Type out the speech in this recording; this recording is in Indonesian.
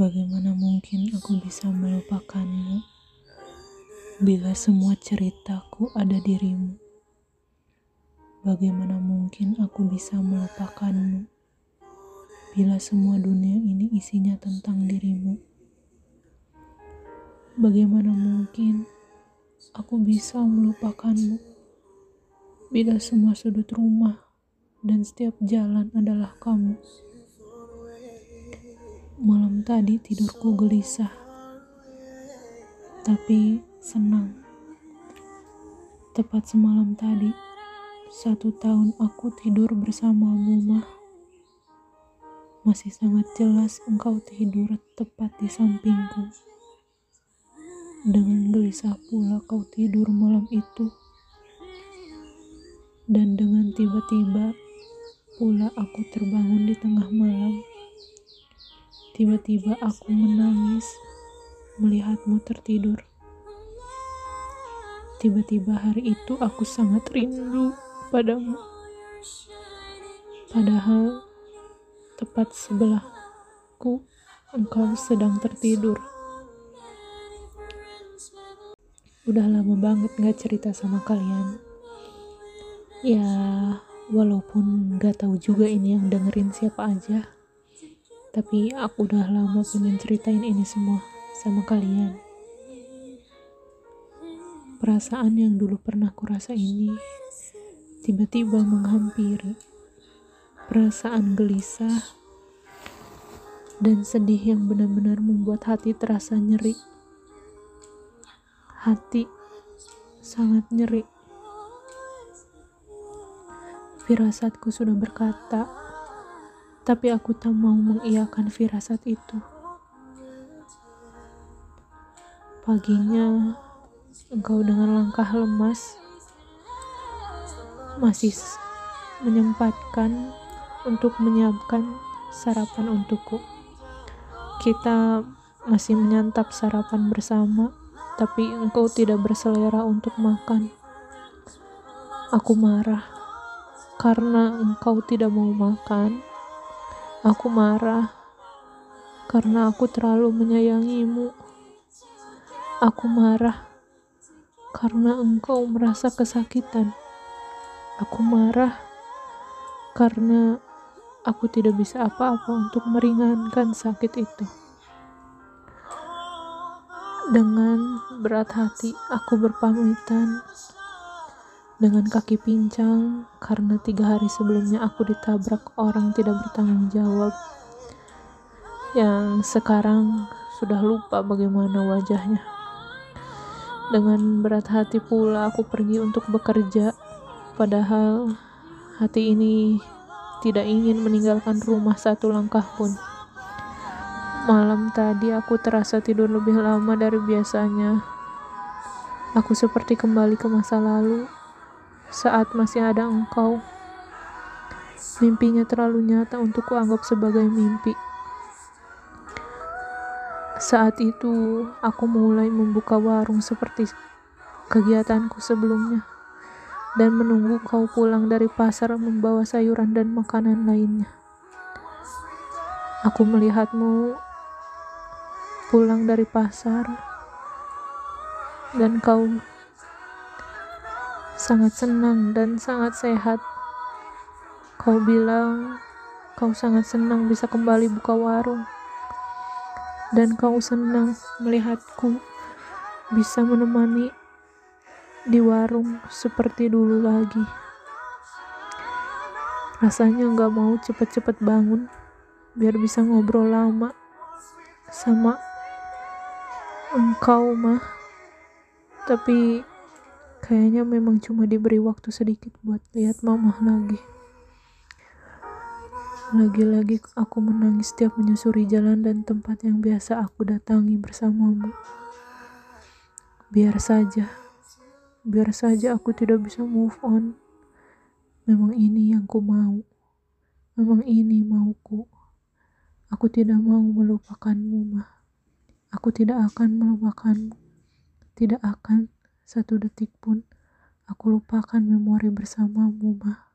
Bagaimana mungkin aku bisa melupakanmu bila semua ceritaku ada dirimu? Bagaimana mungkin aku bisa melupakanmu bila semua dunia ini isinya tentang dirimu? Bagaimana mungkin aku bisa melupakanmu bila semua sudut rumah dan setiap jalan adalah kamu? Tadi tidurku gelisah, tapi senang. Tepat semalam tadi, satu tahun aku tidur bersamamu, mah. Masih sangat jelas engkau tidur tepat di sampingku. Dengan gelisah pula kau tidur malam itu. Dan dengan tiba-tiba pula aku terbangun di tengah malam Tiba-tiba aku menangis melihatmu tertidur. Tiba-tiba hari itu aku sangat rindu padamu. Padahal tepat sebelahku engkau sedang tertidur. Udah lama banget gak cerita sama kalian. Ya, walaupun gak tahu juga ini yang dengerin siapa aja tapi aku udah lama pengen ceritain ini semua sama kalian. Perasaan yang dulu pernah kurasa ini tiba-tiba menghampiri. Perasaan gelisah dan sedih yang benar-benar membuat hati terasa nyeri. Hati sangat nyeri. Firasatku sudah berkata, tapi aku tak mau mengiyakan firasat itu. Paginya, engkau dengan langkah lemas masih menyempatkan untuk menyiapkan sarapan untukku. Kita masih menyantap sarapan bersama, tapi engkau tidak berselera untuk makan. Aku marah karena engkau tidak mau makan Aku marah karena aku terlalu menyayangimu. Aku marah karena engkau merasa kesakitan. Aku marah karena aku tidak bisa apa-apa untuk meringankan sakit itu. Dengan berat hati, aku berpamitan dengan kaki pincang karena tiga hari sebelumnya aku ditabrak orang tidak bertanggung jawab yang sekarang sudah lupa bagaimana wajahnya. Dengan berat hati pula aku pergi untuk bekerja, padahal hati ini tidak ingin meninggalkan rumah satu langkah pun. Malam tadi aku terasa tidur lebih lama dari biasanya. Aku seperti kembali ke masa lalu saat masih ada engkau. Mimpinya terlalu nyata untuk kuanggap sebagai mimpi. Saat itu, aku mulai membuka warung seperti kegiatanku sebelumnya dan menunggu kau pulang dari pasar membawa sayuran dan makanan lainnya. Aku melihatmu pulang dari pasar dan kau sangat senang dan sangat sehat. Kau bilang kau sangat senang bisa kembali buka warung, dan kau senang melihatku bisa menemani di warung seperti dulu lagi. Rasanya nggak mau cepet-cepet bangun biar bisa ngobrol lama sama engkau mah. Tapi Kayaknya memang cuma diberi waktu sedikit buat lihat mama lagi. Lagi-lagi aku menangis setiap menyusuri jalan dan tempat yang biasa aku datangi bersamamu. Biar saja, biar saja aku tidak bisa move on. Memang ini yang ku mau. Memang ini mauku. Aku tidak mau melupakanmu, mah. Aku tidak akan melupakanmu. Tidak akan satu detik pun aku lupakan memori bersamamu, mah.